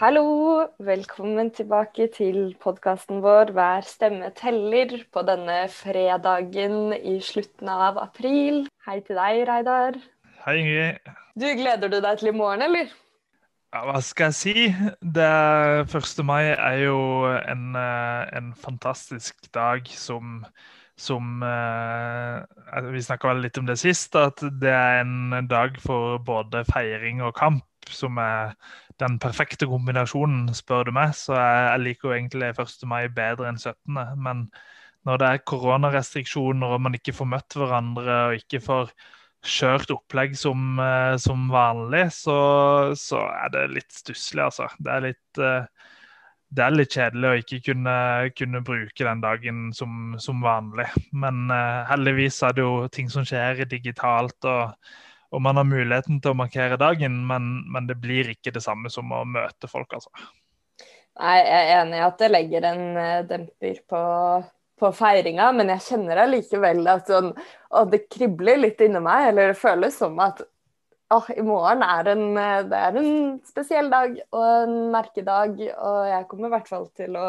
Hallo, velkommen tilbake til podkasten vår 'Hver stemme teller' på denne fredagen i slutten av april. Hei til deg, Reidar. Hei, Ingrid. Du, Gleder du deg til i morgen, eller? Ja, hva skal jeg si? Det 1. mai er jo en, eh, en fantastisk dag som, som eh, Vi snakka litt om det sist, at det er en dag for både feiring og kamp som er den perfekte kombinasjonen, spør du meg. Så jeg, jeg liker jo egentlig 1. mai bedre enn 17., men når det er koronarestriksjoner og man ikke får møtt hverandre og ikke får kjørt opplegg som, eh, som vanlig, så, så, er det litt stusslig, altså. Det er litt, eh, det er litt kjedelig å ikke kunne, kunne bruke den dagen som, som vanlig. Men uh, heldigvis er det jo ting som skjer digitalt, og, og, man har muligheten til å markere dagen, men, men, det blir ikke det samme som å møte folk, altså. Nei, jeg er enig i at det legger en demper på på feiringa, men jeg kjenner allikevel at sånn, å, det kribler litt inni meg. Eller det føles som at å, i morgen er en, det er en spesiell dag og en merkedag. Og jeg kommer i hvert fall til å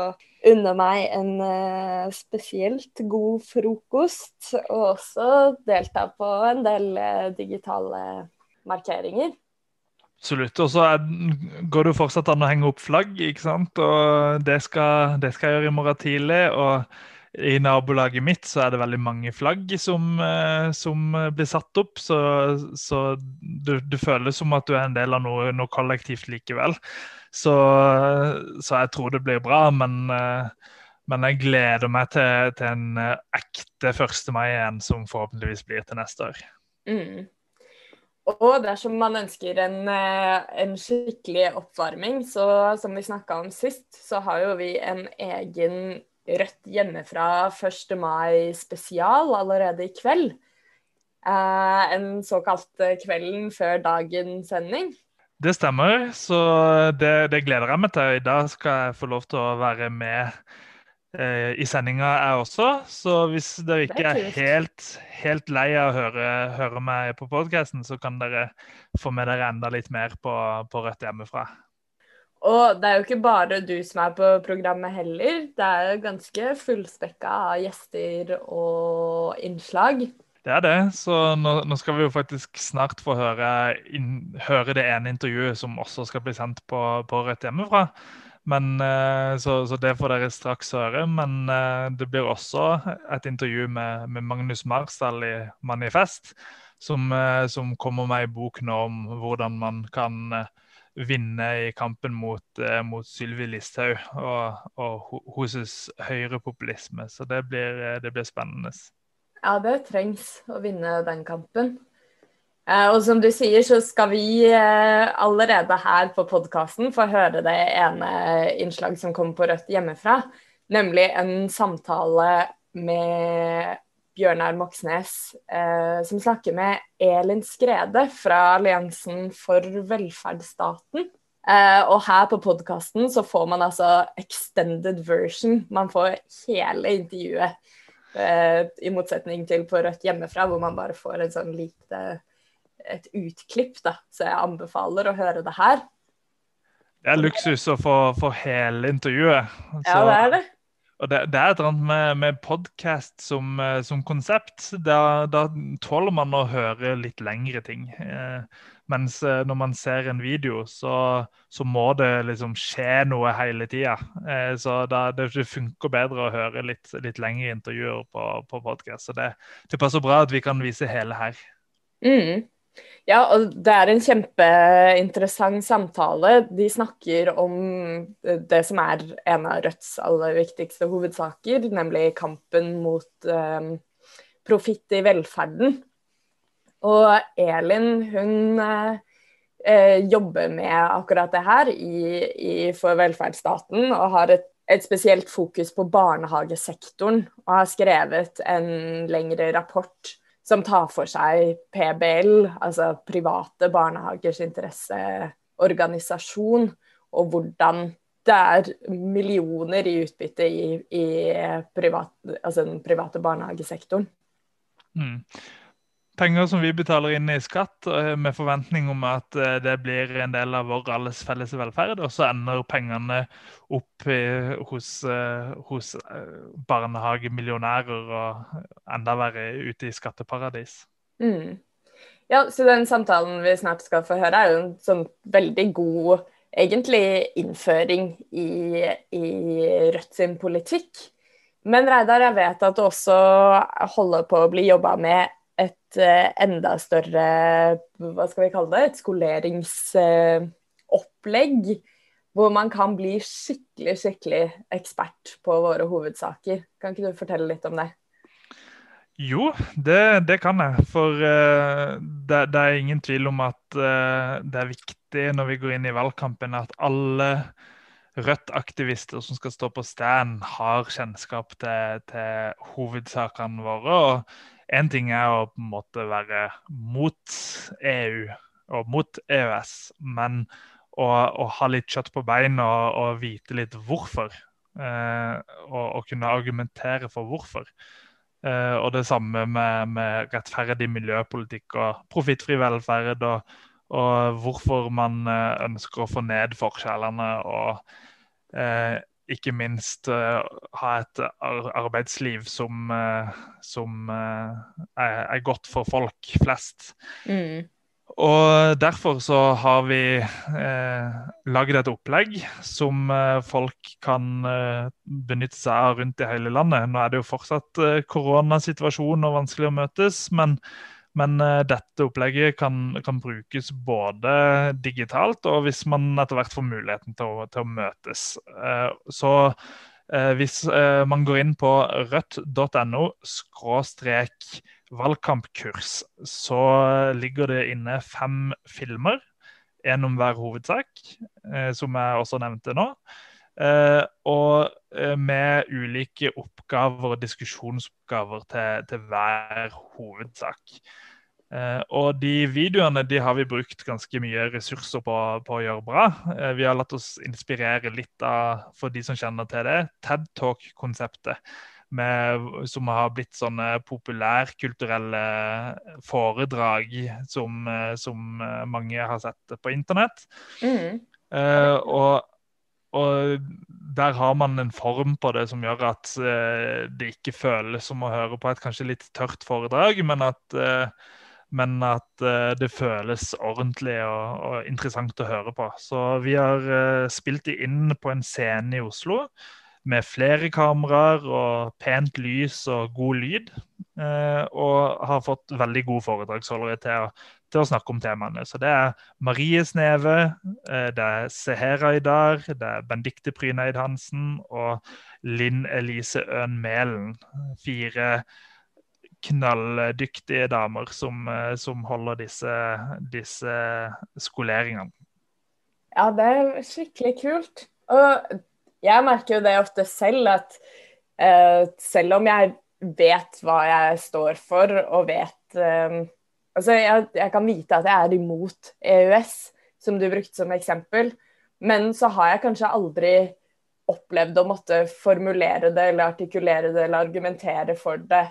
unne meg en uh, spesielt god frokost. Og også delta på en del uh, digitale markeringer. Absolutt. Og så går det jo fortsatt an å henge opp flagg, ikke sant. Og det skal, det skal jeg gjøre i morgen tidlig. og i nabolaget mitt så er det veldig mange flagg som, eh, som blir satt opp. Så, så du, du, føles som at du er en del av noe, noe kollektivt likevel. Så, så, jeg tror det blir bra, men, eh, men jeg gleder meg til, til en eh, ekte 1. mai igjen, som forhåpentligvis blir til neste år. Mm. Og dersom man ønsker en, en, skikkelig oppvarming, så som vi snakka om sist, så har jo vi en egen Rødt hjemmefra 1. mai spesial allerede i kveld. Eh, en såkalt eh, Kvelden før dagens sending. Det stemmer, så det, det, gleder jeg meg til. I dag skal jeg få lov til å være med eh, i sendinga, jeg også. Så hvis dere ikke er, er helt, helt, lei av å høre, høre meg på podkasten, så kan dere få med dere enda litt mer på, på Rødt hjemmefra. Og det er jo ikke bare du som er på programmet heller. Det er ganske fullspekka av gjester og innslag. Det er det. Så nå, nå skal vi jo faktisk snart få høre, inn, høre, det ene intervjuet som også skal bli sendt på, på Rødt hjemmefra. Men, eh, så, så, det får dere straks høre. Men eh, det blir også et intervju med, med Magnus Marsdal i Manifest, som, eh, som kommer med ei bok nå om hvordan man kan vinne i kampen mot, eh, mot Sylvi Listhaug og, og hennes høyrepopulisme. Så det blir, eh, det blir, spennende. Ja, det trengs å vinne den kampen. Eh, og som du sier, så skal vi eh, allerede her på podkasten få høre det ene innslag som kommer på Rødt hjemmefra. Nemlig en samtale med Bjørnar Moxnes, eh, som snakker med Elin Skrede fra Alliansen for velferdsstaten. Eh, og her på podkasten så får man altså extended version. Man får hele intervjuet. Eh, I motsetning til på Rødt hjemmefra, hvor man bare får en sånn lite et utklipp. da. Så jeg anbefaler å høre det her. Det er luksus å få, få hele intervjuet. Så. Ja, det er det. Og det, det, er et eller annet med, med podkast som, eh, som, konsept. Da, da, tåler man å høre litt lengre ting. Eh, mens eh, når man ser en video, så, så må det liksom skje noe hele tida. Eh, så da, det, funker bedre å høre litt, litt lengre intervjuer på, på podkast. Så det, det, passer bra at vi kan vise hele her. Mm. Ja, og det er en kjempeinteressant samtale. De snakker om det som er en av Rødts aller viktigste hovedsaker, nemlig kampen mot um, profitt i velferden. Og Elin, hun uh, jobber med akkurat det her i, i For velferdsstaten, og har et, et spesielt fokus på barnehagesektoren, og har skrevet en lengre rapport som tar for seg PBL, altså private barnehagers interesseorganisasjon, og hvordan det er millioner i utbytte i, i privat, altså den private barnehagesektoren. Mm. Penger som vi betaler inn i skatt, eh, med forventning om at eh, det blir en del av vår alles felles velferd, og så ender pengene opp hos, hos barnehagemillionærer og enda verre ute i skatteparadis. Mm. Ja, så den samtalen vi snart skal få høre, er jo en sånn veldig god egentlig innføring i, i Rødt sin politikk. Men Reidar, jeg vet at du også holder på å bli jobba med et uh, enda større hva skal vi kalle det, et skoleringsopplegg. Uh, hvor man kan bli skikkelig, skikkelig ekspert på våre hovedsaker. Kan ikke du fortelle litt om det? Jo, det, det kan jeg. For uh, det, det, er ingen tvil om at det er viktig når vi går inn i valgkampen at alle Rødt-aktivister som skal stå på stand, har kjennskap til, til hovedsakene våre. og Én ting er å på en måte være mot EU og mot EØS, men å, å ha litt kjøtt på beina og, og, vite litt hvorfor. Eh, og, og, kunne argumentere for hvorfor. Eh, og det samme med, med rettferdig miljøpolitikk og profittfri velferd. og og hvorfor man eh, ønsker å få ned forskjellene og eh, ikke minst uh, ha et arbeidsliv som, uh, som uh, er, er, godt for folk flest. Mm. Og Derfor så har vi eh, laget et opplegg som eh, folk kan eh, benytte seg av rundt i hele landet. Nå er det jo fortsatt koronasituasjon og vanskelig å møtes, men men uh, dette opplegget kan, kan, brukes både digitalt og hvis man etter hvert får muligheten til å, til å møtes. Uh, så uh, hvis man går inn på rødt.no skråstrek valgkampkurs, så ligger det inne fem filmer. En om hver hovedsak, som jeg også nevnte nå. Uh, og uh, med ulike oppgaver og diskusjonsoppgaver til, til hver hovedsak. Uh, og de videoene de har vi brukt ganske mye ressurser på, på å gjøre bra. vi har latt oss inspirere litt av, for de som kjenner til det, TED Talk-konseptet. som har blitt sånne populærkulturelle foredrag som, som mange har sett på internett. Mm. og og der har man en form på det som gjør at eh, det ikke føles som å høre på et kanskje litt tørt foredrag, men at, eh, men at eh, det føles ordentlig og, og, interessant å høre på. Så vi har eh, spilt det inn på en scene i Oslo med flere kameraer og pent lys og god lyd. Eh, og har fått veldig god foredragsholdere til å til å snakke om temaene. Så det er Marie Sneve, eh, det er Seher Aydar, det er Bendikte Pryneid Hansen og Linn Elise Øen Mælen. Fire knalldyktige damer som, eh, som holder disse, disse, skoleringene. Ja, det er skikkelig kult. Og jeg merker jo det ofte selv, at uh, selv om jeg vet hva jeg står for og vet uh, Altså, jeg, jeg, kan vite at jeg er imot EØS, som du brukte som eksempel, men så har jeg kanskje aldri opplevd å måtte formulere det eller artikulere det eller argumentere for det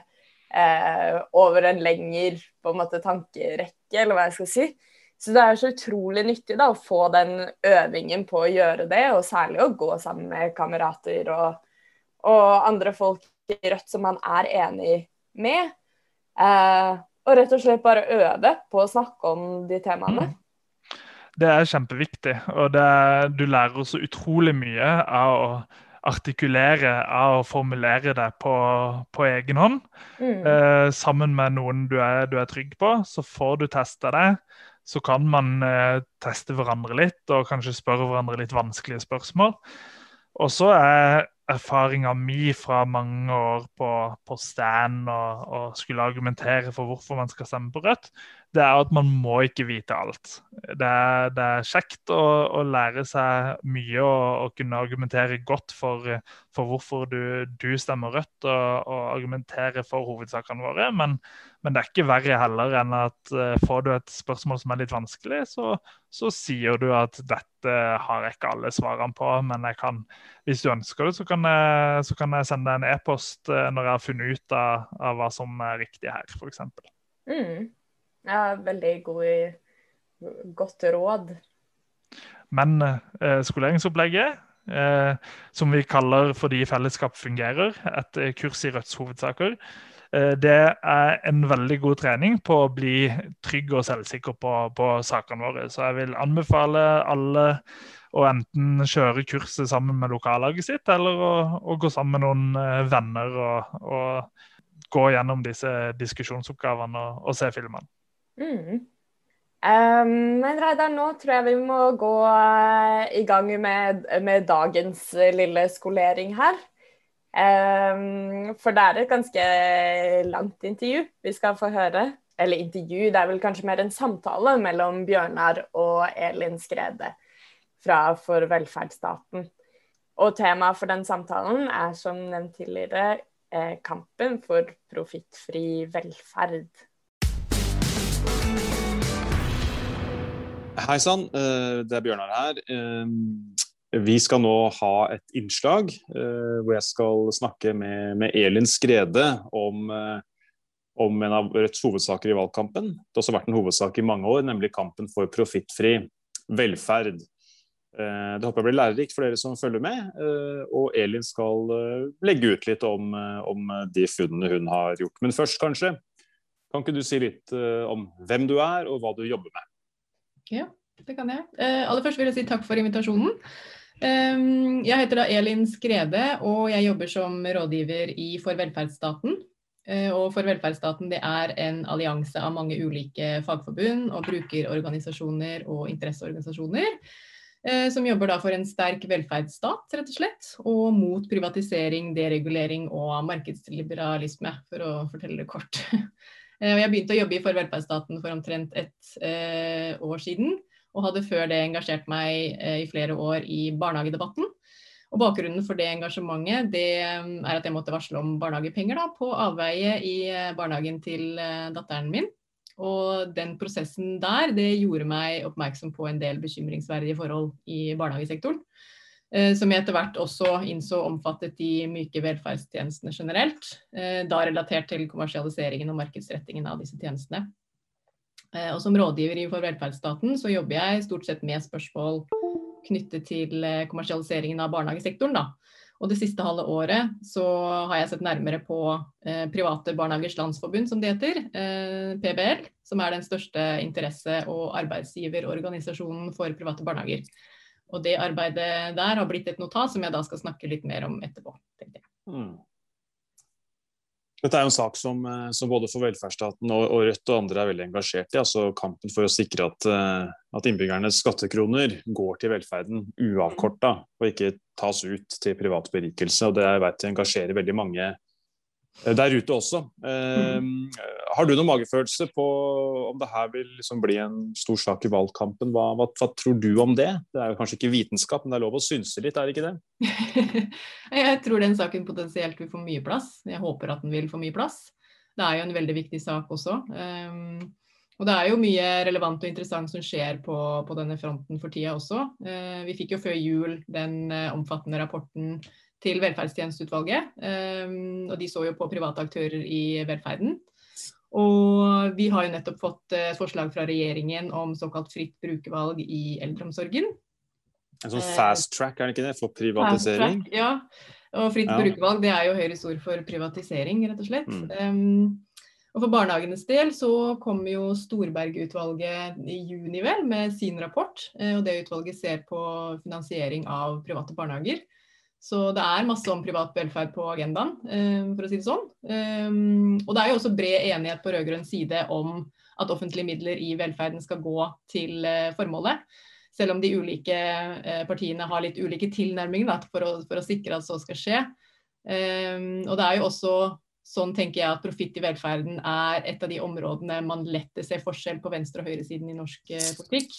eh, over en lengre på en måte, tankerekke, eller hva jeg skal si. Så det er så utrolig nyttig da, å få den øvingen på å gjøre det, og særlig å gå sammen med kamerater og, og andre folk i Rødt som man er enig med. Eh, og rett og slett bare øve på å snakke om de temaene. Mm. Det er kjempeviktig, og er, du lærer så utrolig mye av å artikulere, av å formulere det på, på egen hånd. Mm. Eh, sammen med noen du er, du er, trygg på, så får du testa det. Så kan man eh, teste hverandre litt, og kanskje spørre hverandre litt vanskelige spørsmål. Og så er erfaringa mi fra mange år på, på stand og, og, skulle argumentere for hvorfor man skal stemme på Rødt, det er at man må ikke vite alt. Det er, det er kjekt å, å, lære seg mye og, og kunne argumentere godt for, for hvorfor du, du, stemmer Rødt, og, og argumentere for hovedsakene våre. Men, men, det er ikke verre heller enn at uh, får du et spørsmål som er litt vanskelig, så, så sier du at dette har jeg ikke alle svarene på, men kan, hvis du ønsker det, så kan jeg, så kan jeg sende en e-post uh, når jeg har funnet ut av, av hva som er riktig her, f.eks. Mm. Ja, veldig god, godt råd. Men eh, skoleringsopplegget, eh, som vi kaller fordi fellesskap fungerer, et eh, kurs i Rødts hovedsaker, eh, det er en veldig god trening på å bli trygg og selvsikker på, på sakene våre. Så jeg vil anbefale alle å enten kjøre kurset sammen med lokallaget sitt, eller å, å gå sammen med noen eh, venner og, og gå gjennom disse diskusjonsoppgavene og, og se filmene. Mm. Um, men Reidar, nå tror jeg vi må gå uh, i gang med, med, dagens lille skolering her. Um, for det er et ganske langt intervju vi skal få høre. Eller intervju, det er vel kanskje mer en samtale mellom Bjørnar og Elin Skrede fra For velferdsstaten. Og temaet for den samtalen er som nevnt tidligere eh, kampen for profittfri velferd. Hei sann, eh, det er Bjørnar her. Eh, vi skal nå ha et innslag eh, hvor jeg skal snakke med, Elin Skrede om, om, en av Rødts hovedsaker i valgkampen. Det har også vært en hovedsak i mange år, nemlig kampen for profittfri velferd. Det håper jeg blir lærerikt for dere som følger med. Og Elin skal legge ut litt om, om de funnene hun har gjort. Men først, kanskje, kan ikke du si litt om hvem du er og hva du jobber med? Ja, det kan jeg. Eh, aller først vil jeg si takk for invitasjonen. Um, jeg heter da Elin Skrede, og jeg jobber som rådgiver i For velferdsstaten. Uh, og For velferdsstaten det er en allianse av mange ulike fagforbund og brukerorganisasjoner og interesseorganisasjoner. Som jobber da for en sterk velferdsstat, rett og slett. Og mot privatisering, deregulering og markedsliberalisme, for å fortelle det kort. Eh, jeg begynte å jobbe i For velferdsstaten for omtrent et eh, år siden. Og hadde før det engasjert meg eh, i flere år i barnehagedebatten. Og Bakgrunnen for det engasjementet det er at jeg måtte varsle om barnehagepenger da, på avveie i barnehagen til datteren min. Og den prosessen der det gjorde meg oppmerksom på en del bekymringsverdige forhold i barnehagesektoren. Eh, som jeg etter hvert også innså omfattet de myke velferdstjenestene generelt. Eh, da relatert til kommersialiseringen og markedsrettingen av disse tjenestene. Eh, og som rådgiver For velferdsstaten så jobber jeg stort sett med spørsmål knyttet til kommersialiseringen av barnehagesektoren. Da. Og det siste halve året så har jeg sett nærmere på Private barnehagers landsforbund, som det heter, PBL, som er den største interesse- og arbeidsgiverorganisasjonen for private barnehager. Og det arbeidet der har blitt et notat som jeg da skal snakke litt mer om etterpå. tenkte jeg. Mm. Dette er jo en sak som, eh, som både for velferdsstaten og, og, Rødt og andre er veldig engasjert i. altså Kampen for å sikre at, eh, at innbyggernes skattekroner går til velferden uavkorta, og ikke tas ut til privat berikelse. og Det jeg vet engasjerer veldig mange der ute også. Mm. Har du noen magefølelse på om det her vil liksom bli en stor sak i valgkampen? Hva, hva, hva, tror du om det? Det er jo kanskje ikke vitenskap, men det er lov å synse litt, er det ikke det? jeg tror den saken potensielt vil få mye plass. Jeg håper at den vil få mye plass. Det er jo en veldig viktig sak også. Um, og det er jo mye relevant og interessant som skjer på, på denne fronten for tida også. Uh, vi fikk jo før jul den uh, omfattende rapporten til velferdstjenesteutvalget. Ehm, og de så jo på private aktører i velferden. Og vi har jo nettopp fått et forslag fra regjeringen om såkalt fritt brukervalg i eldreomsorgen. En sånn fast track, er det ikke det, for privatisering? Track, ja. Og fritt ja. brukervalg det er jo Høyres ord for privatisering, rett og slett. Mm. Um, og For barnehagenes del så kommer jo Storberget-utvalget i juni vel med sin rapport. Eh, og Det utvalget ser på finansiering av private barnehager. Så det er masse om privat velferd på agendaen, eh, for å si det sånn. Eh, og det er jo også bred enighet på rød-grønn side om at offentlige midler i velferden skal gå til eh, formålet. Selv om de ulike partiene har litt ulike tilnærminger for å, for, å, sikre at så skal skje. Og det er jo også sånn tenker jeg at profitt i velferden er et av de områdene man lett ser forskjell på venstre- og høyresiden i norsk politikk.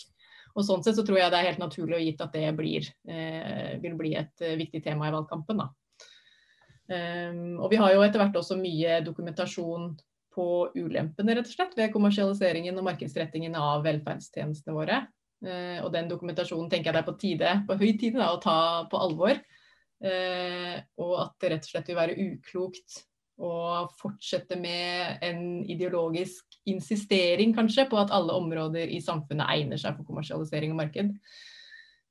Og Sånn sett så tror jeg det er helt naturlig og gitt at det blir, eh, vil bli et eh, viktig tema i valgkampen. Um, og Vi har jo etter hvert også mye dokumentasjon på ulempene rett og slett, ved kommersialiseringen og markedsrettingen av velferdstjenestene våre. Uh, og Den dokumentasjonen tenker jeg det er på tide, på høy tid da, å ta på alvor. Uh, og at det rett og slett vil være uklokt å fortsette med en ideologisk insistering kanskje på at alle områder i samfunnet egner seg for kommersialisering og marked.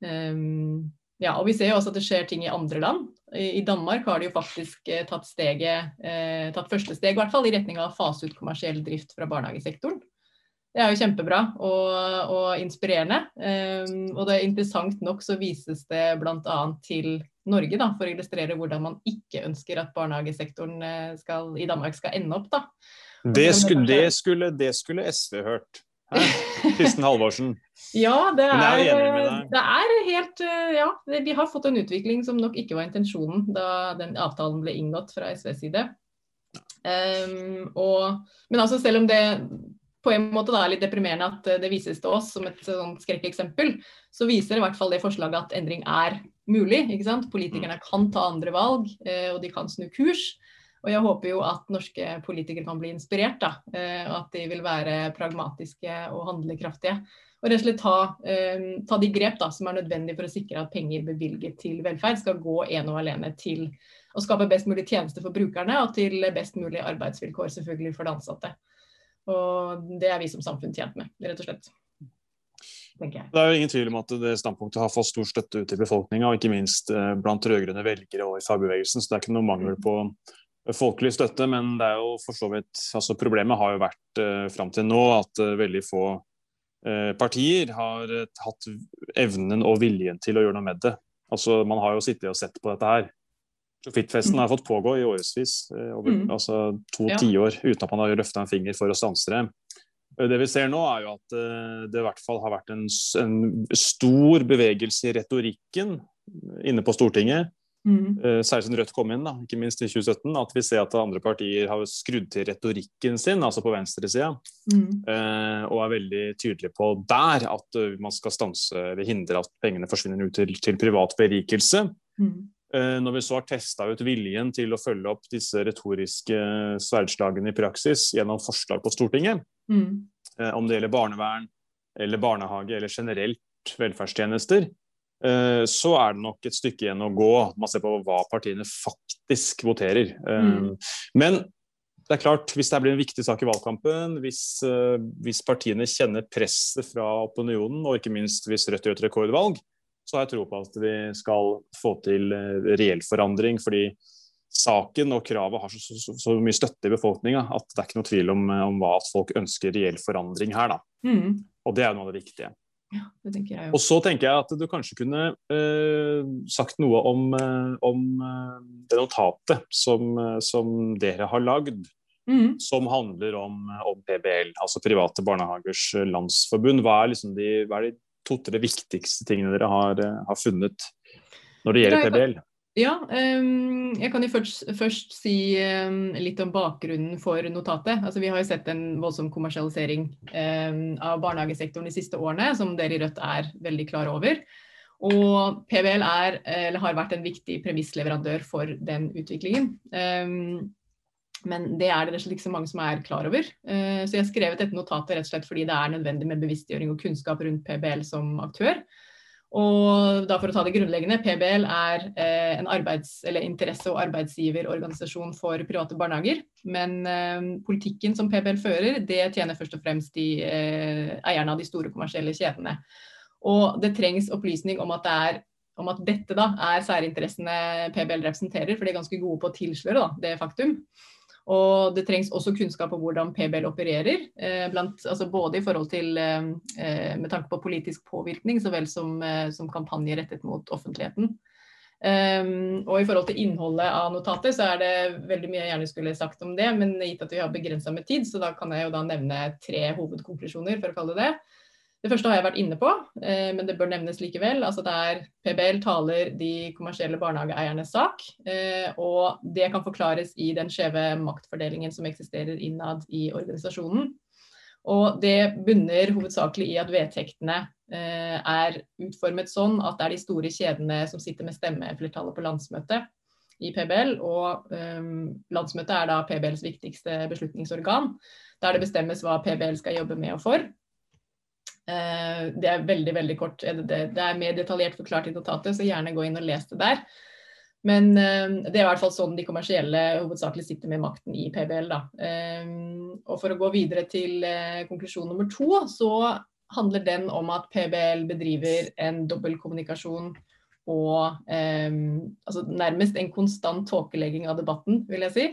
Um, ja, og Vi ser jo også at det skjer ting i andre land. I, Danmark har de jo faktisk eh, tatt, steget, eh, tatt første steg i hvert fall, i retning av å fase ut kommersiell drift fra barnehagesektoren. Det er jo kjempebra og, og inspirerende. Um, og det er interessant nok så vises det bl.a. til Norge, da, for å illustrere hvordan man ikke ønsker at barnehagesektoren eh, skal, i Danmark skal ende opp. da. Det skulle, det, skulle, det skulle, SV hørt. Kristen Halvorsen. ja, det er, det er, helt eh, Ja, vi har fått en utvikling som nok ikke var intensjonen da den avtalen ble inngått fra SVs side. Um, og, men altså selv om det på en måte da er litt deprimerende at det vises til oss som et sånn skrekkeksempel, så viser i hvert fall det forslaget at endring er mulig. ikke sant? Politikerne kan ta andre valg, eh, og de kan snu kurs. Og jeg håper jo at norske politikere kan bli inspirert, da. Eh, og at de vil være pragmatiske og handlekraftige. Og rett og slett ta, eh, ta de grep da, som er nødvendige for å sikre at penger bevilget til velferd skal gå ene og alene til å skape best mulig tjeneste for brukerne, og til best mulig arbeidsvilkår selvfølgelig for de ansatte. Og det er vi som samfunn tjent med, rett og slett. Det er jo ingen tvil om at det standpunktet har fått stor støtte ute i befolkninga, og ikke minst eh, blant rød-grønne velgere og i fagbevegelsen. Så det er ikke noe mangel på folkelig støtte, men det er jo for så vidt altså Problemet har jo vært uh, fram til nå at uh, veldig få uh, partier har uh, hatt evnen og viljen til å gjøre noe med det. Altså Man har jo sittet og sett på dette her. Profittfesten har fått pågå i årevis, over mm. altså to ja. tiår, uten at man har løfta en finger for å stanse det. Det vi ser nå, er jo at det i hvert fall har vært en, en stor bevegelse i retorikken inne på Stortinget Mm. Uh, særlig siden Rødt kom inn, da, ikke minst i 2017, at vi ser at andre partier har skrudd til retorikken sin, altså på venstresida, mm. uh, og er veldig tydelige på der at uh, man skal stanse eller hindre at pengene forsvinner ut til, til privat berikelse. Mm. når vi så har testa ut viljen til å følge opp disse retoriske sverdslagene i praksis gjennom forslag på Stortinget, mm. om det gjelder barnevern eller barnehage eller generelt velferdstjenester, Eh, så er det nok et stykke igjen å gå. Man ser på hva partiene faktisk voterer. Eh, mm. Men det er klart, hvis det blir en viktig sak i valgkampen, hvis, eh, hvis partiene kjenner presset fra opinionen, og ikke minst hvis Rødt gjør et rekordvalg, så har jeg tro på at vi skal få til reell forandring. fordi saken og kravet har så, så, så mye støtte i befolkninga at det er ikke noe tvil om, om hva at folk ønsker reell forandring her. da. Mm. Og det er noe av det viktige. Ja, det tenker jeg jo. Og så tenker jeg at du kanskje kunne eh, sagt noe om, eh, om eh, det notatet som, eh, som, dere har lagd, mm. som handler om, om, PBL, altså Private barnehagers landsforbund. Hva er, liksom de, er de to-tre viktigste tingene dere har, har funnet når det gjelder PBL? Ja, um, jeg kan jo først, først si um, litt om bakgrunnen for notatet. Altså, vi har jo sett en voldsom kommersialisering um, av barnehagesektoren de siste årene, som dere i Rødt er veldig klar over. Og PBL er, har vært en viktig premissleverandør for den utviklingen. men det er det ikke så mange som er klar over. Uh, så jeg har skrevet dette notatet rett og slett fordi det er nødvendig med bevisstgjøring og kunnskap rundt PBL som aktør. Og da for å ta det grunnleggende, PBL er eh, en arbeids- eller interesse- og arbeidsgiverorganisasjon for private barnehager. Men eh, politikken som PBL fører, det tjener først og fremst de eh, eierne av de store kommersielle kjedene. Og det trengs opplysning om at, det er, om at dette da er særinteressene PBL representerer, for de er ganske gode på å tilsløre da, det faktum. Og det trengs også kunnskap om hvordan PBL opererer, eh, blant, altså både i forhold til eh, eh, med tanke på politisk påvirkning så vel som, som kampanje rettet mot offentligheten. Um, og i forhold til innholdet av notatet, så er det veldig mye jeg gjerne skulle sagt om det, men gitt at vi har begrensa med tid, så da kan jeg jo da nevne tre hovedkonklusjoner, for å kalle det det. Det første har jeg vært inne på, eh, men det bør nevnes likevel. Altså der PBL taler de kommersielle barnehageeiernes sak. Eh, og det kan forklares i den skjeve maktfordelingen som eksisterer innad i organisasjonen. Og det bunner hovedsakelig i at vedtektene eh, er utformet sånn at det er de store kjedene som sitter med stemmeflertallet på landsmøtet i PBL. Og um, landsmøtet er da PBLs viktigste beslutningsorgan, der det bestemmes hva PBL skal jobbe med og for. Eh, det er veldig veldig kort. Det, er mer detaljert forklart i notatet, så gjerne gå inn og les det der. Men det er i hvert fall sånn de kommersielle hovedsakelig sitter med makten i PBL. Da. Og for å gå videre til konklusjon nummer to, så handler den om at PBL bedriver en dobbeltkommunikasjon og altså nærmest en konstant tåkelegging av debatten, vil jeg si.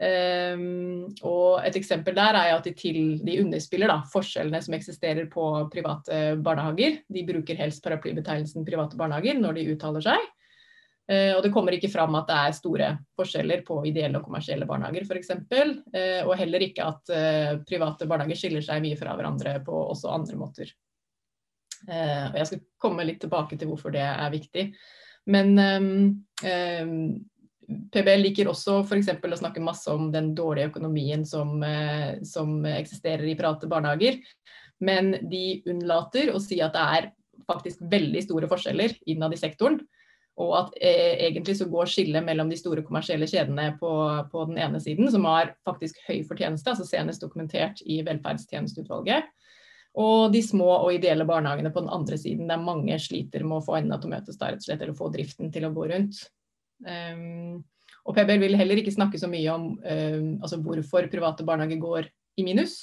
Um, og et eksempel der er at de, til, de underspiller da, forskjellene som eksisterer på private barnehager. De bruker helst paraplybetegnelsen private barnehager når de uttaler seg. Uh, og det kommer ikke fram at det er store forskjeller på ideelle og kommersielle barnehager f.eks. Uh, og heller ikke at uh, private barnehager skiller seg mye fra hverandre på også andre måter. Og jeg skal komme litt tilbake til hvorfor det er viktig. Men um, um, PBL liker også f.eks. å snakke masse om den dårlige økonomien som, eh, som, eksisterer i private barnehager. Men de unnlater å si at det er faktisk veldig store forskjeller innad i sektoren. Og at eh, egentlig så går skillet mellom de store kommersielle kjedene på, på, den ene siden, som har faktisk høy fortjeneste, altså senest dokumentert i velferdstjenesteutvalget. Og de små og ideelle barnehagene på den andre siden, der mange sliter med å få endene til å møtes, rett og slett, eller få driften til å gå rundt. Um, og PBL vil heller ikke snakke så mye om um, altså hvorfor private barnehager går i minus.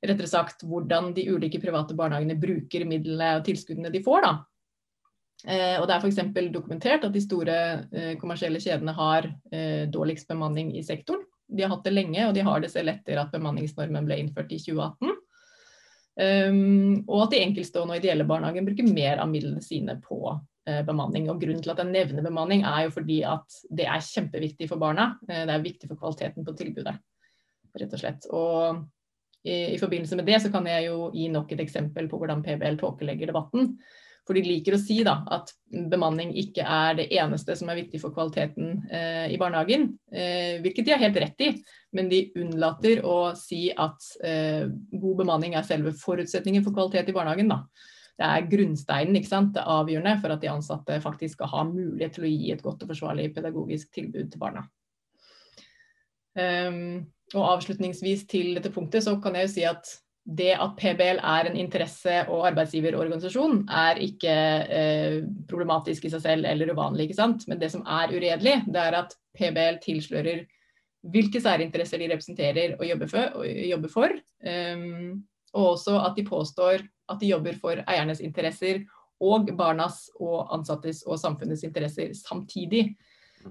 Rettere sagt hvordan de ulike private barnehagene bruker midlene og tilskuddene de får. da. Uh, og Det er f.eks. dokumentert at de store uh, kommersielle kjedene har uh, dårligst bemanning i sektoren. De har hatt det lenge, og de har det selv etter at bemanningsnormen ble innført i 2018. Um, og at de enkeltstående og ideelle barnehagene bruker mer av midlene sine på Eh, bemanning. Og Grunnen til at jeg nevner bemanning, er jo fordi at det er kjempeviktig for barna. Eh, det er viktig for kvaliteten på tilbudet, rett og slett. Og i, i, forbindelse med det så kan jeg jo gi nok et eksempel på hvordan PBL tåkelegger debatten. For de liker å si da, at bemanning ikke er det eneste som er viktig for kvaliteten eh, i barnehagen. Eh, hvilket de har helt rett i, men de unnlater å si at eh, god bemanning er selve forutsetningen for kvalitet i barnehagen. da det er grunnsteinen, ikke sant? det avgjørende for at de ansatte faktisk skal ha mulighet til å gi et godt og forsvarlig pedagogisk tilbud til barna. Um, og avslutningsvis til dette punktet så kan jeg jo si at det at PBL er en interesse- og arbeidsgiverorganisasjon, er ikke eh, problematisk i seg selv eller uvanlig. ikke sant? Men det som er uredelig, det er at PBL tilslører hvilke særinteresser de representerer og jobber for. Og, jobber for. Um, og også at de påstår at de jobber for eiernes interesser og barnas og ansattes og samfunnets interesser samtidig.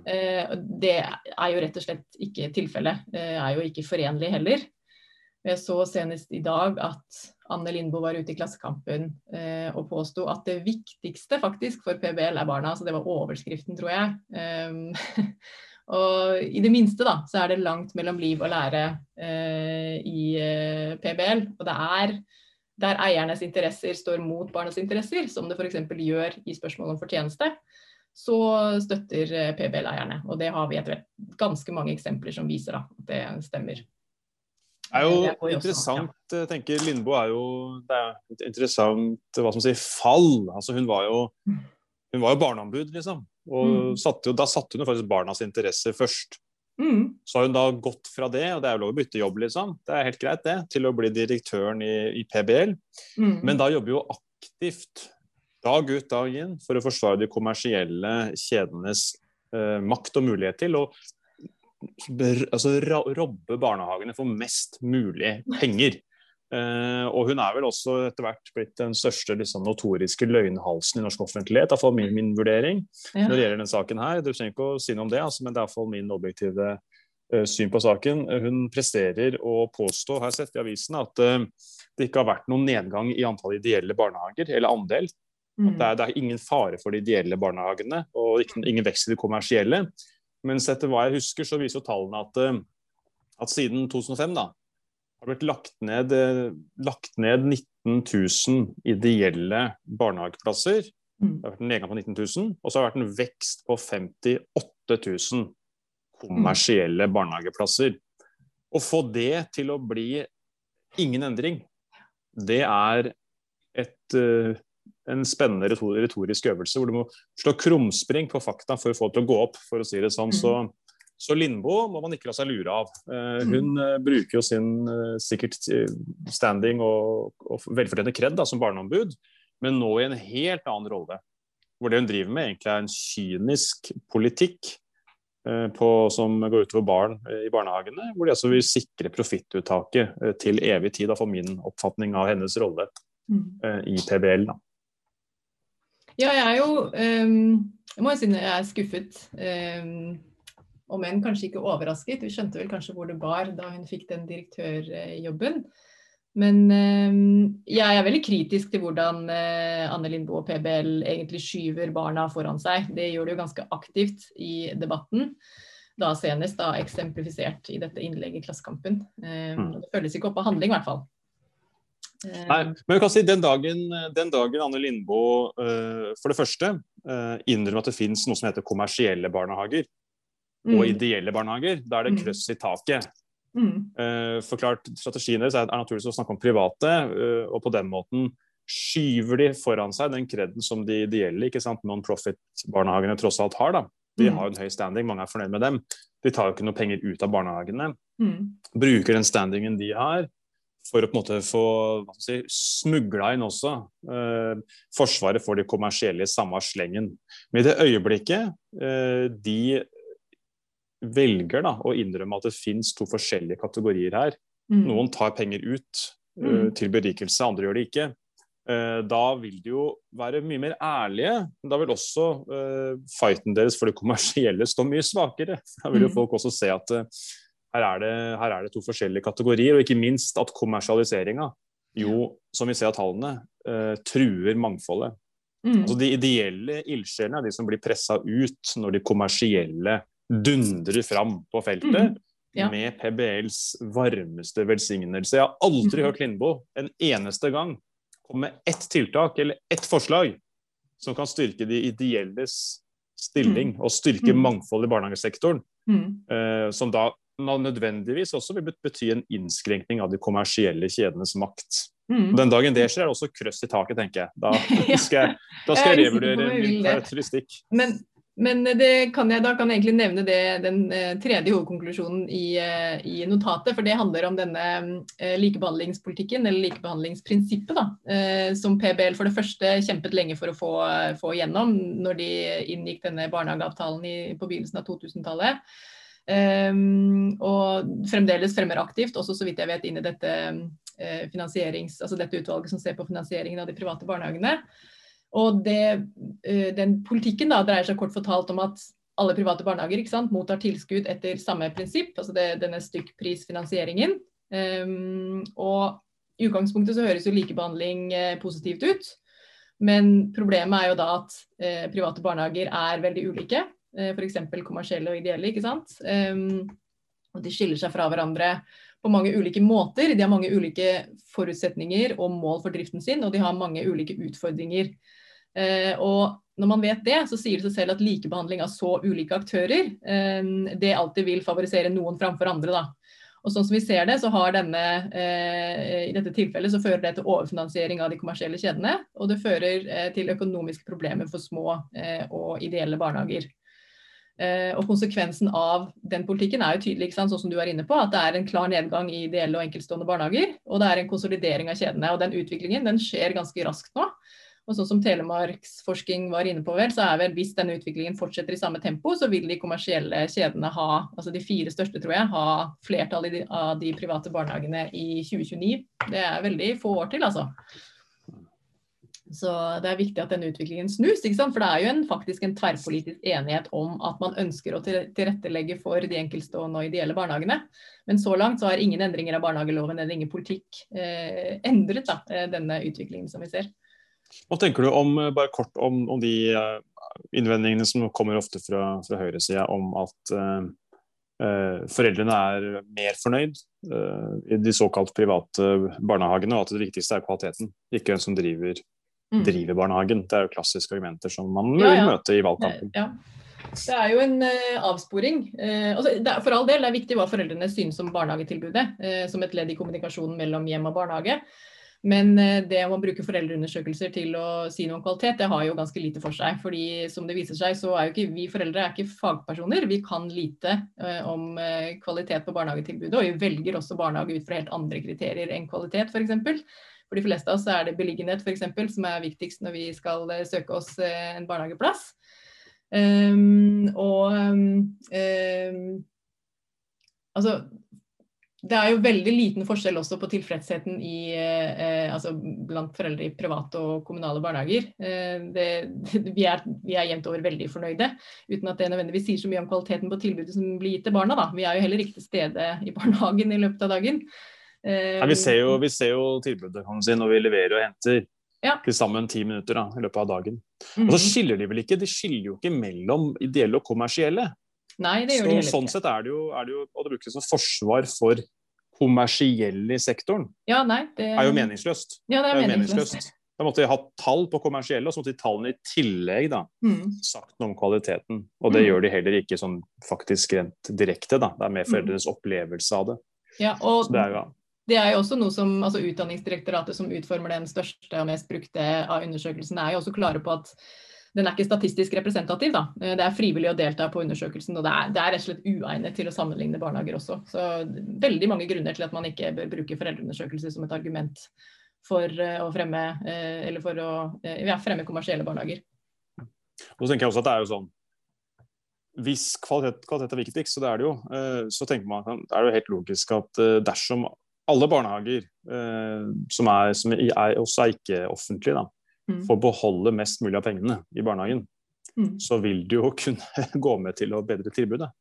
Eh, det er jo rett og slett ikke tilfellet. Det er jo ikke forenlig heller. Jeg så senest i dag at Anne Lindboe var ute i Klassekampen eh, og påsto at det viktigste faktisk for PBL er barna. Så det var overskriften, tror jeg. Um, og i det minste da, så er det langt mellom liv og lære eh, i eh, PBL. Og det er der eiernes interesser står mot barnas interesser, som det f.eks. gjør i spørsmålet om fortjeneste, så støtter eh, PBL-eierne. Og det har vi etter hvert ganske mange eksempler som viser da, at det stemmer. Det er jo det interessant, også, ja. tenker Lindboe er jo Det er et interessant hva som sier, fall. Altså hun var jo, hun var jo barneombud, liksom. Og mm. satte jo, da satte hun faktisk barnas interesser først. Mm. Så har hun da gått fra det, og det er jo lov å bytte jobb, liksom, det er helt greit det, til å bli direktøren i, i PBL. Mm. Men da jobber jo aktivt dag ut dag inn for å forsvare de kommersielle kjedenes eh, makt og mulighet til å altså, robbe barnehagene for mest mulig penger. Uh, og hun er vel også etter hvert blitt den største liksom, notoriske løgnhalsen i norsk offentlighet. Iallfall min, min vurdering ja. når det gjelder denne saken her. Du trenger ikke å si noe om det, altså, men det er iallfall min objektive uh, syn på saken. Hun presterer å påstå, har jeg sett i avisen, at uh, det ikke har vært noen nedgang i antall ideelle barnehager, eller andel. Mm. Det er, det er, ingen fare for de ideelle barnehagene, og ikke, ingen vekst i de kommersielle. Mens etter hva jeg husker, så viser jo tallene at, at siden 2005 da, har blitt lagt ned, eh, lagt ned 19 000 ideelle barnehageplasser. Mm. Det har vært en nedgang på 19 000, og så har det vært en vekst på 58 000 kommersielle mm. barnehageplasser. Å få det til å bli ingen endring, det er et, uh, en spennende retorisk øvelse hvor du må slå krumspring på fakta for å få det til å gå opp, for å si det sånn. Mm. Så så Lindboe må man ikke la seg lure av. Eh. Hun mm. bruker jo sin eh, sikkert standing og, og velfortjente kred som barneombud, men nå i en helt annen rolle. hvor det hun driver med, egentlig er en kynisk politikk eh, på, som går utover barn eh, i barnehagene, hvor de altså vil sikre profittuttaket eh, til evig tid, for min oppfatning av hennes rolle Mm. eh, i PBL. Da. Ja, jeg er jo um, Jeg må jo si jeg er skuffet. Um, om enn kanskje ikke overrasket. Vi skjønte vel kanskje hvor det bar da hun fikk den direktørjobben. Men ehm, jeg er veldig kritisk til hvordan eh, Anne Lindboe og PBL egentlig skyver barna foran seg. Det gjør det jo ganske aktivt i debatten. Da senest da eksemplifisert i dette innlegget i Klassekampen. Um, Mm. Det føles ikke opp av handling, i hvert fall. Nei, men vi kan si den dagen, den dagen Anne Lindboe eh, for det første innrømmer at det finnes noe som heter kommersielle barnehager og mm, ideelle barnehager, da er det Mm. krøss i taket. mm, Uh, forklart Strategien deres er, er naturligvis å snakke om private, uh, og på den måten skyver de foran seg den kreden som de ideelle ikke sant, non-profit-barnehagene tross alt har. da. De Mm. har jo en høy standing, mange er fornøyd med dem. De tar jo ikke noe penger ut av barnehagene. mm, Bruker den standingen de har for å på en måte få si, smugla inn også eh, Forsvaret for de kommersielle i samme slengen. Men i det øyeblikket eh, de velger da, å innrømme at det fins to forskjellige kategorier her, mm. noen tar penger ut Mm. til berikelse, andre gjør det ikke. Uh, da vil de jo være mye mer ærlige. men Da vil også uh, fighten deres for det kommersielle stå mye svakere. Da vil jo Mm. folk også se at her, er det, her er det to forskjellige kategorier, og ikke minst at kommersialiseringa jo, som vi ser av tallene, truer mangfoldet. Mm. Altså De ideelle ildsjelene er de som blir pressa ut når de kommersielle dundrer fram på feltet. Mm. Ja. Med PBLs varmeste velsignelse. Jeg har aldri mm. hørt Lindboe en eneste gang komme med ett tiltak eller ett forslag som kan styrke de ideelles stilling og styrke Mhm. mangfoldet i barnehagesektoren. Mm. eh, som da nødvendigvis også vil bety en innskrenkning av de kommersielle kjedenes makt. Mm. Den dagen det skjer, er det også krøss i taket, tenker jeg. Da skal jeg, da skal Jeg er revurdere min karakteristikk. Men, men det kan jeg, da kan jeg egentlig nevne det, den eh, tredje hovedkonklusjonen i, eh, i notatet. For det handler om denne eh, likebehandlingspolitikken, eller likebehandlingsprinsippet, da, eh, som PBL for det første kjempet lenge for å få, få gjennom når de inngikk denne barnehageavtalen i, på begynnelsen av 2000-tallet. Um, og fremdeles fremmer aktivt, også så vidt jeg vet, inn i dette, eh, altså dette utvalget som ser på finansieringen av de private barnehagene. Og det, eh, den politikken da dreier seg kort fortalt om at alle private barnehager sant, mottar tilskudd etter samme prinsipp, altså det, denne stykkprisfinansieringen. Um, og i utgangspunktet så høres jo likebehandling eh, positivt ut. Men problemet er jo da at eh, private barnehager er veldig ulike. Eh, F.eks. kommersielle og ideelle. ikke sant? Um, og de skiller seg fra hverandre på mange ulike måter. De har mange ulike forutsetninger og mål for driften sin, og de har mange ulike utfordringer. Eh, og når man vet det, så sier det seg selv at likebehandling av så ulike aktører, eh, det alltid vil favorisere noen framfor andre. da. Og sånn som vi ser det, så har denne, eh, I dette tilfellet så fører det til overfinansiering av de kommersielle kjedene. Og det fører til økonomiske problemer for små og ideelle barnehager. Eh, og Konsekvensen av den politikken er jo tydelig, sånn som du er inne på, at det er en klar nedgang i ideelle og enkeltstående barnehager. Og det er en konsolidering av kjedene. Og den utviklingen den skjer ganske raskt nå. Og sånn som Telemarksforsking var inne på, vel, så er vel hvis denne utviklingen fortsetter i samme tempo, så vil de kommersielle kjedene ha, altså de fire største, tror jeg, ha flertall i de, av de private barnehagene i 2029. Det er veldig få år til, altså. Så det er viktig at denne utviklingen snus, ikke sant? for det er jo en, faktisk en tverrpolitisk enighet om at man ønsker å tilrettelegge for de enkeltstående og ideelle barnehagene. Men så langt så har ingen endringer av barnehageloven eller ingen politikk eh, endret da, eh, denne utviklingen som vi ser. Hva tenker du om, eh, bare kort om, om de eh, innvendingene som kommer ofte fra, fra høyresida om at eh, foreldrene er mer fornøyd uh, i de såkalt private barnehagene, og at det viktigste er kvaliteten, ikke hvem som driver, Mm. driver barnehagen. Det er jo klassiske argumenter som man Ja, vil møte i valgkampen. Ja. Det er jo en uh, avsporing. Uh, altså, er, for all del det er viktig hva foreldrene synes om barnehagetilbudet, uh, som et ledd i kommunikasjonen mellom hjem og barnehage. Men eh, det å bruke foreldreundersøkelser til å si noe om kvalitet, det har jo ganske lite for seg. fordi som det viser seg, så er jo ikke vi foreldre er ikke fagpersoner. Vi kan lite uh, om uh, kvalitet på barnehagetilbudet, og vi velger også barnehage ut fra helt andre kriterier enn kvalitet, f.eks. For, de fleste av oss er det beliggenhet for eksempel, som er viktigst når vi skal søke oss en barnehageplass. Um, og um, altså det er jo veldig liten forskjell også på tilfredsheten i, eh, altså blant foreldre i private og kommunale barnehager. Eh, det, vi, er, vi, er, jevnt over veldig fornøyde, uten at det nødvendigvis sier så mye om kvaliteten på tilbudet som blir gitt til barna. Da. Vi er jo heller ikke til stede i barnehagen i løpet av dagen. Eh, Nei, vi, ser jo, vi, ser jo, tilbudet kan si, når vi leverer og henter. Ja. Til sammen ti minutter da, i løpet av dagen. Mm. Og så skiller de vel ikke, de skiller jo ikke mellom ideelle og kommersielle. Nei, det gjør så, de heller Sånn sett er det, jo, er det jo, og det brukes som forsvar for kommersielle i sektoren, ja, nei, det... er jo meningsløst. Ja, det er, det er meningsløst. meningsløst. Da måtte de ha tall på kommersielle, og så måtte de tallene i tillegg da, mm. sagt noe om kvaliteten. Og det mm. gjør de heller ikke sånn faktisk rent direkte. da. Det er mer mm. foreldrenes mm. opplevelse av det. Ja, og det er, jo, det er jo også noe som altså Utdanningsdirektoratet, som utformer den største og mest brukte av undersøkelsene, er jo også klare på at den er ikke statistisk representativ. Da. Eh, det er frivillig å delta på undersøkelsen, og det er, det er, rett og slett uegnet til å sammenligne barnehager også. Så veldig mange grunner til at man ikke bør bruke foreldreundersøkelser som et argument for eh, å fremme, eh, for å ja, fremme kommersielle barnehager. Og så tenker jeg også at det er jo sånn Hvis kvalitet, kvalitet er viktigst, så det er det jo, så tenker man, er det jo helt logisk at dersom alle barnehager som, er, som er, også er ikke-offentlige. Får beholde mest mulig av pengene i barnehagen, mm. så vil du jo kunne gå med til å bedre tilbudet.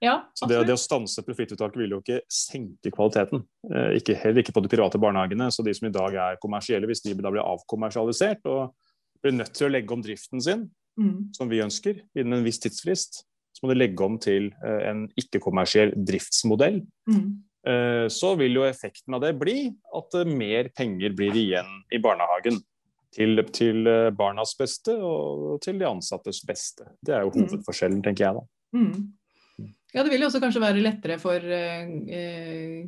Ja, så det, det, å stanse profittuttaket vil jo ikke senke kvaliteten. Eh, ikke, heller ikke på de private barnehagene. Så de som i dag er kommersielle, hvis de da blir avkommersialisert og blir nødt til å legge om driften sin, mm. som vi ønsker, innen en viss tidsfrist, så må de legge om til eh, en ikke-kommersiell driftsmodell. Mm. Eh, så vil jo effekten av det bli at mer penger blir igjen i barnehagen til, til, eh, barnas beste og til de ansattes beste. Det er jo mm. hovedforskjellen, tenker jeg da. Mm. Ja, det vil jo også kanskje være lettere for eh,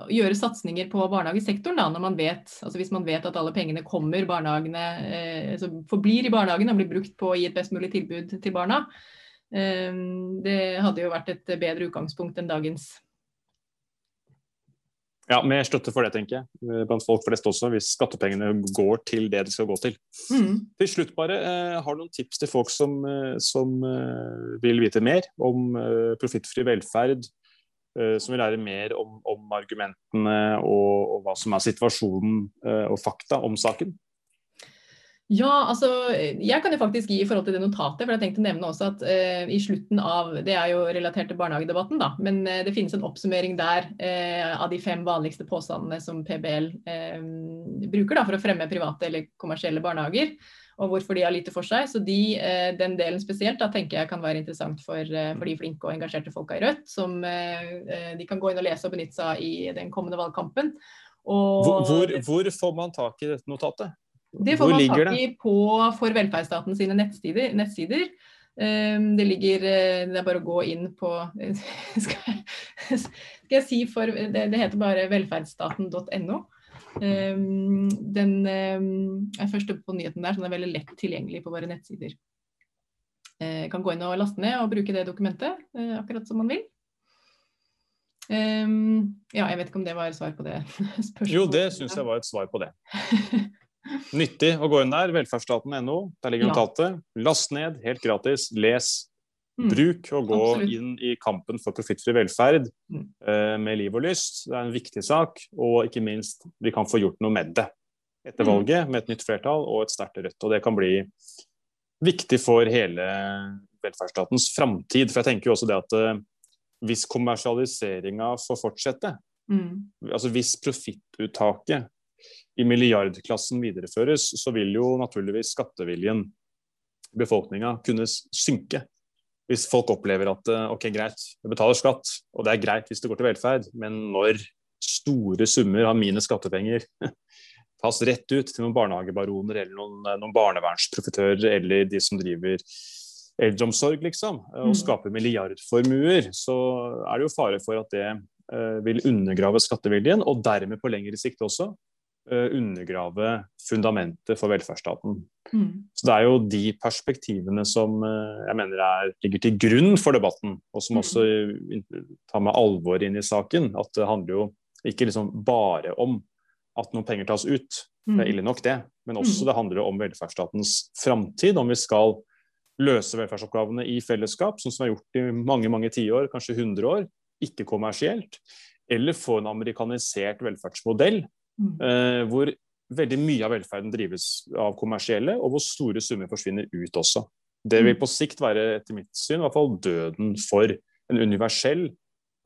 å gjøre satsinger på barnehagesektoren, da, når man vet, altså hvis man vet at alle pengene kommer barnehagene, eh, altså forblir i barnehagen og blir brukt på å gi et best mulig tilbud til barna. Eh, det hadde jo vært et bedre utgangspunkt enn dagens ja, mer støtte for det, tenker jeg. Eh, blant folk flest også, hvis skattepengene går til det de skal gå til. Mm. Til slutt bare, eh, Har du noen tips til folk som, eh, som vil vite mer om profittfri velferd? Som vil lære mer om, om argumentene og, og, hva som er situasjonen og fakta om saken? Ja, altså jeg kan jo faktisk gi i forhold til det notatet, for jeg tenkte å nevne også at eh, i slutten av Det er jo relatert til barnehagedebatten, da, men eh, det finnes en oppsummering der eh, av de fem vanligste påstandene som PBL eh, bruker da, for å fremme private eller kommersielle barnehager, og hvorfor de har lite for seg. Så de, eh, den delen spesielt da, tenker jeg kan være interessant for, eh, for de flinke og engasjerte folka i Rødt, som de kan gå inn og lese og benytte seg av i den kommende valgkampen. Og, hvor, hvor, hvor får man tak i dette notatet? Det får man tak i på For velferdsstaten sine nettsider. nettsider. Ehm, det ligger eh, Det er bare å gå inn på Skal jeg, skal jeg si for det, det, heter bare velferdsstaten.no. Ehm, den ehm, er først på nyheten der, så den er veldig lett tilgjengelig på våre nettsider. Jeg kan gå inn og laste ned og bruke det dokumentet eh, akkurat som man vil. ja, jeg vet ikke om det var et svar på det spørsmålet. Jo, det syns jeg var et svar på det. Nyttig å gå inn der. Velferdsstaten.no. Der ligger notatet. Ja. Last ned, helt gratis. Les. Mm. Bruk og gå Absolutt. inn i kampen for profittfri velferd mm. uh, med liv og lyst. Det er en viktig sak, og ikke minst, vi kan få gjort noe med det etter mm. valget, med et nytt flertall og et sterkt Rødt. Og det kan bli viktig for hele velferdsstatens framtid. For jeg tenker jo også det at uh, hvis kommersialiseringa får fortsette, mm. altså hvis profittuttaket i milliardklassen videreføres, så vil jo naturligvis skatteviljen i befolkninga kunne synke. Hvis folk opplever at eh, ok, greit, vi betaler skatt, og det er greit hvis det går til velferd, men når store summer av mine skattepenger tas rett ut til noen barnehagebaroner eller noen, eh, noen barnevernsprofitører eller de som driver eldreomsorg, liksom, eh, og mm. skaper milliardformuer, så er det jo fare for at det vil undergrave skatteviljen, og dermed på lengre sikt også undergrave fundamentet for velferdsstaten. Mm. Så Det er jo de perspektivene som jeg mener er, ligger til grunn for debatten, og som også tar med alvor inn i saken. At det handler jo ikke liksom bare om at noen penger tas ut, det er ille nok det, men også det handler om velferdsstatens framtid. Om vi skal løse velferdsoppgavene i fellesskap, sånn som vi har gjort i mange mange tiår, kanskje 100 år, ikke kommersielt. Eller få en amerikanisert velferdsmodell eh, hvor veldig mye av velferden drives av kommersielle, og hvor store summer forsvinner ut også. Det vil på sikt være, etter mitt syn, i hvert fall døden for en universell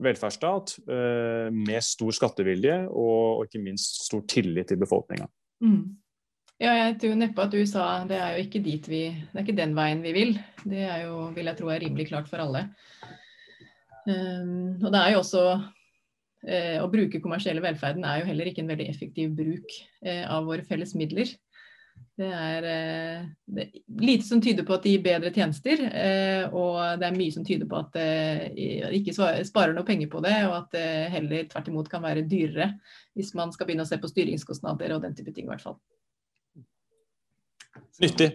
velferdsstat eh, med stor skattevilje og, og, ikke minst stor tillit til befolkninga. Mm. Ja, jeg tror neppe at USA det er jo ikke dit vi Det er ikke den veien vi vil. Det er jo, vil jeg tro er rimelig klart for alle. Um, og det er jo også Å bruke kommersielle velferden er jo heller ikke en veldig effektiv bruk eh, av våre felles midler. Det er, eh, det er, lite som tyder på at de gir bedre tjenester, eh, og det er mye som tyder på at det ikke sparer noe penger på det, og at det heller tvert imot kan være dyrere hvis man skal begynne å se på styringskostnader og den type ting. i hvert fall. Nyttig.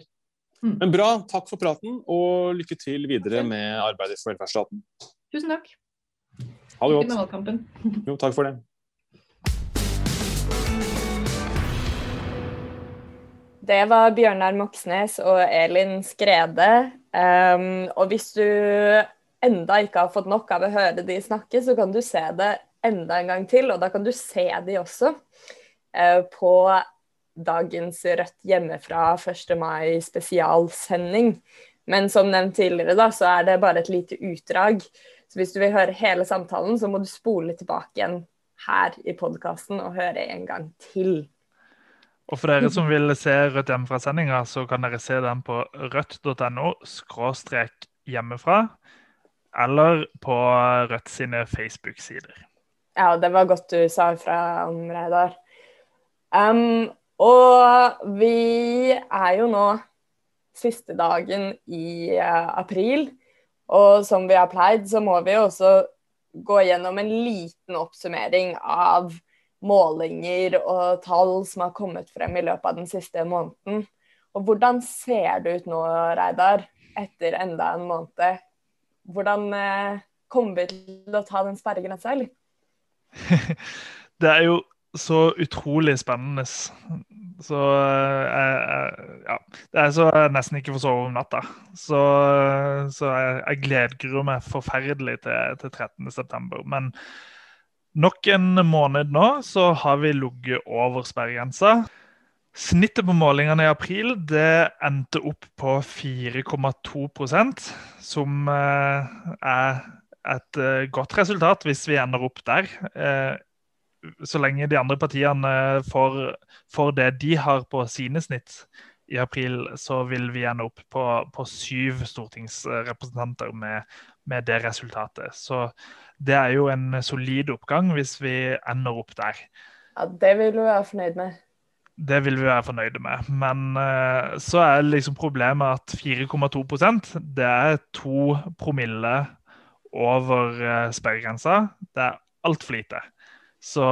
Men bra, takk for praten, og lykke til videre med arbeidet for velferdsstaten. Tusen takk. Ha det Lykke med valgkampen. Jo, takk for det. Det var Bjørnar Moxnes og Elin Skrede. Um, og hvis du enda ikke har fått nok av å høre de snakke, så kan du se det enda en gang til, og da kan du se de også uh, på dagens Rødt hjemmefra 1. mai spesialsending. Men som nevnt tidligere, da, så er det bare et lite utdrag. Så hvis du vil høre hele samtalen, så må du spole tilbake igjen her i podkasten og høre en gang til. Og for dere som vil se Rødt hjemmefra-sendinga, så kan dere se den på rødt.no skråstrek hjemmefra, eller på Rødt sine Facebook-sider. Ja, det var godt du sa fra om, Reidar. Um, og vi er jo nå siste dagen i uh, april, og som vi har pleid, så må vi også gå gjennom en liten oppsummering av målinger og tall som har kommet frem i løpet av den siste måneden. Og hvordan ser det ut nå, Reidar, etter enda en måned? Hvordan uh, kommer vi til å ta den sperregrensa, eller? det er jo så utrolig spennende. Så jeg, ja, Det er så jeg nesten ikke får sove om natta. Så, så jeg, jeg gleder meg forferdelig til, til 13.9. Men nok en måned nå så har vi ligget over sperregrensa. Snittet på målingene i april det endte opp på 4,2% som er et godt resultat hvis vi ender opp der så lenge de andre partiene får, får, det de har på sine snitt i april, så vil vi ende opp på, på syv stortingsrepresentanter med, med, det resultatet. Så det er jo en solid oppgang hvis vi ender opp der. Ja, Det vil du være fornøyd med. Det vil vi være fornøyde med. Men uh, så er liksom problemet at 4,2% det er to promille over uh, sperregrensa. Det er altfor lite. Så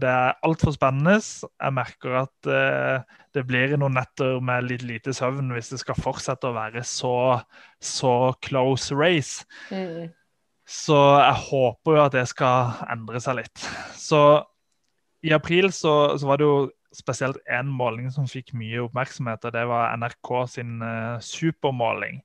det er altfor spennende. Jeg merker at uh, det blir noen netter med litt lite søvn hvis det skal fortsette å være så, så close race. Mm. Så jeg håper jo at det skal endre seg litt. Så i april så, så var det jo spesielt én måling som fikk mye oppmerksomhet, og det var NRK sin uh, supermåling.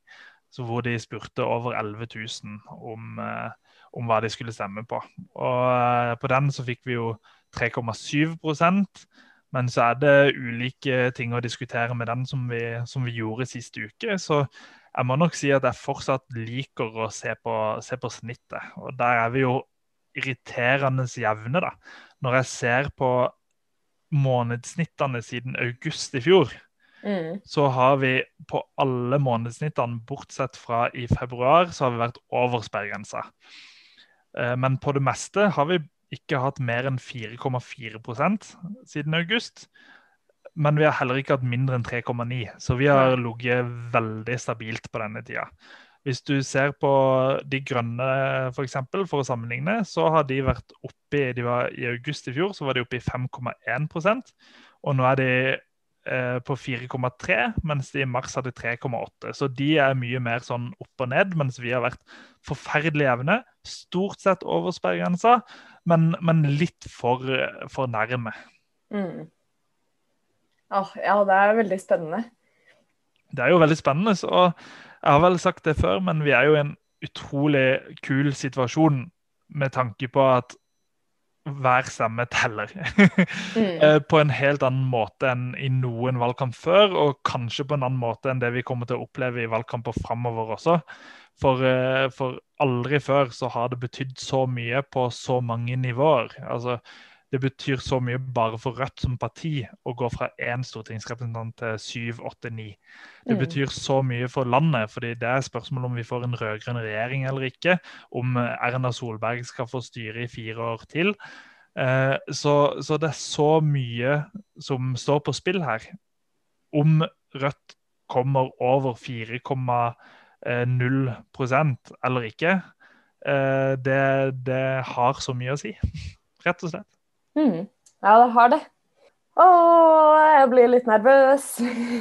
hvor de spurte over 11 000 om uh, om hva de skulle stemme på. Og eh, På den så fikk vi jo 3,7% men så er det ulike ting å diskutere med den som vi, som vi, gjorde sist uke. Så jeg må nok si at jeg fortsatt liker å se på, se på snittet. Og der er vi jo irriterende jevne, da. Når jeg ser på månedssnittene siden august i fjor, Mm. så har vi på alle månedssnittene, bortsett fra i februar, så har vi vært over sperregrensa. Eh, Men på det meste har vi ikke hatt mer enn 4,4% siden august. Men vi har heller ikke hatt mindre enn 3,9, så vi har ligget veldig stabilt på denne tida. Hvis du ser på De grønne, f.eks., for, for å sammenligne, så har de vært opp oppe i, de var, I august i fjor så var de oppe i 5,1% og nå er de på 4,3, mens de i mars hadde 3,8. Så de er mye mer sånn opp og ned, mens vi har vært forferdelig jevne. Stort sett over sperregrensa, men, men, litt for, for nærme. Mm. Oh, ja, det er veldig spennende. Det er jo veldig spennende. og Jeg har vel sagt det før, men vi er jo i en utrolig kul situasjon med tanke på at hver stemme teller. mm. Eh, på en helt annen måte enn i noen valgkamp før, og kanskje på en annen måte enn det vi kommer til å oppleve i valgkamper framover også. For, eh, for aldri før så har det betydd så mye på så mange nivåer. Altså, det betyr så mye bare for Rødt som parti å gå fra én stortingsrepresentant til syv, åtte, ni. Det mm. betyr så mye for landet, fordi det er spørsmål om vi får en rød-grønn regjering eller ikke. Om Erna Solberg skal få styre i fire år til. Eh, så, så det er så mye som står på spill her. Om Rødt kommer over 4,0% eller ikke, eh, det, det har så mye å si. Rett og slett. Mm. Ja, det har det. Å, jeg blir litt nervøs.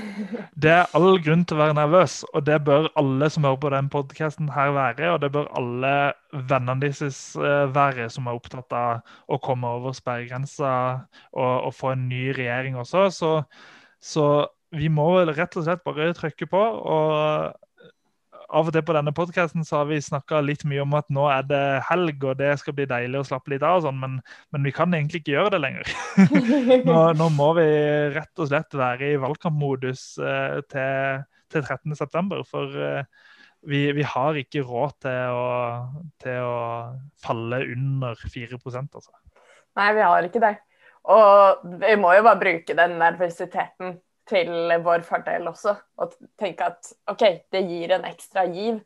det er all grunn til å være nervøs, og det bør alle som hører på den podkasten her være. Og det bør alle vennene deres eh, være som er opptatt av å komme over sperregrensa og, og, få en ny regjering også. Så, så vi må vel rett og slett bare trykke på. og av og til på denne podkasten har vi snakka litt mye om at nå er det helg, og det skal bli deilig å slappe litt av, og sånn, men, men, vi kan egentlig ikke gjøre det lenger. nå, nå, må vi rett og slett være i valgkampmodus eh, til, til 13.9. For eh, vi, vi, har ikke råd til å, til å falle under 4% altså. Nei, vi har ikke det. Og vi må jo bare bruke den nervøsiteten til vår fordel også. Og tenke at OK, det gir en ekstra giv.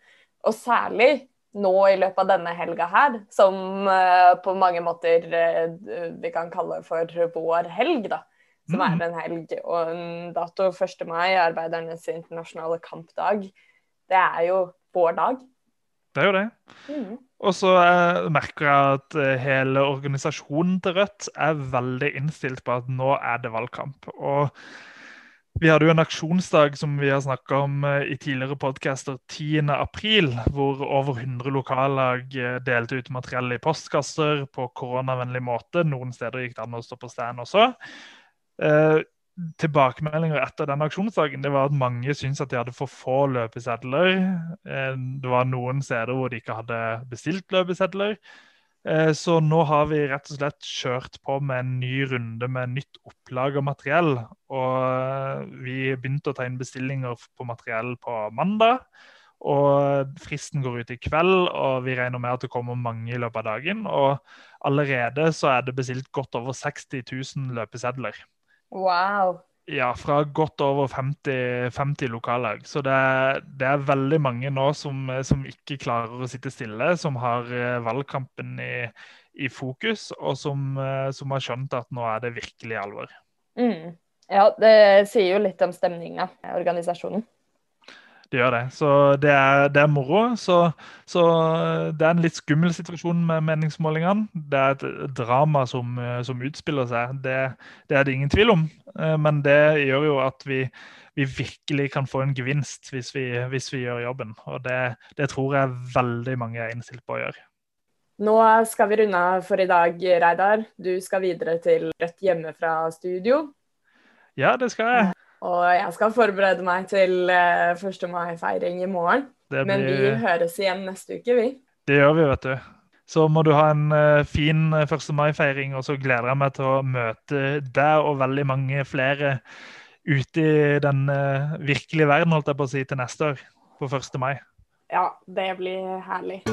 Og særlig nå i løpet av denne helga her, som uh, på mange måter uh, vi kan kalle for vår helg, da. Som mm. er en helg og en dato 1. mai, arbeidernes internasjonale kampdag. Det er jo vår dag. Det er jo det. Mm. Og så uh, merker jeg at hele organisasjonen til Rødt er veldig innstilt på at nå er det valgkamp. Og vi hadde jo en aksjonsdag som vi har snakka om eh, i tidligere podcaster 10.4, hvor over 100 lokallag eh, delte ut materiell i postkasser på koronavennlig måte. Noen steder gikk det an å stå på stand også. Eh, tilbakemeldinger etter den aksjonsdagen det var at mange syntes at de hadde for få løpesedler. Det var noen steder hvor de ikke hadde bestilt løpesedler. Eh, så nå har vi rett og slett kjørt på med en ny runde med nytt opplag av materiell. Og eh, vi begynte å ta inn bestillinger på materiell på mandag. Og fristen går ut i kveld, og vi regner med at det kommer mange i løpet av dagen. Og allerede så er det bestilt godt over 60 000 løpesedler. Wow. Ja, fra godt over 50, 50 lokallag. Så det, det, er veldig mange nå som, som, ikke klarer å sitte stille, som har eh, valgkampen i, i fokus, og som, eh, som, har skjønt at nå er det virkelig alvor. Mm. Ja, det sier jo litt om stemninga i organisasjonen. Det gjør det. Så det er, det er moro. Så, så, det er en litt skummel situasjon med meningsmålingene. Det er et drama som, som utspiller seg. Det, det, er det ingen tvil om. Eh, men det gjør jo at vi, vi virkelig kan få en gevinst hvis vi, hvis vi gjør jobben. Og det, det, tror jeg veldig mange er innstilt på å gjøre. Nå skal vi runde av for i dag, Reidar. Du skal videre til Rødt hjemme fra studio. Ja, det skal jeg. Og jeg skal forberede meg til 1. Eh, mai-feiring i morgen. Blir... Men vi høres igjen neste uke, vi. Det gjør vi, vet du. Så må du ha en uh, fin 1. Eh, mai-feiring, og så gleder jeg meg til å møte deg og veldig mange flere ute i den virkelige verden, holdt jeg på å si, til neste år. På 1. mai. Ja, det blir herlig.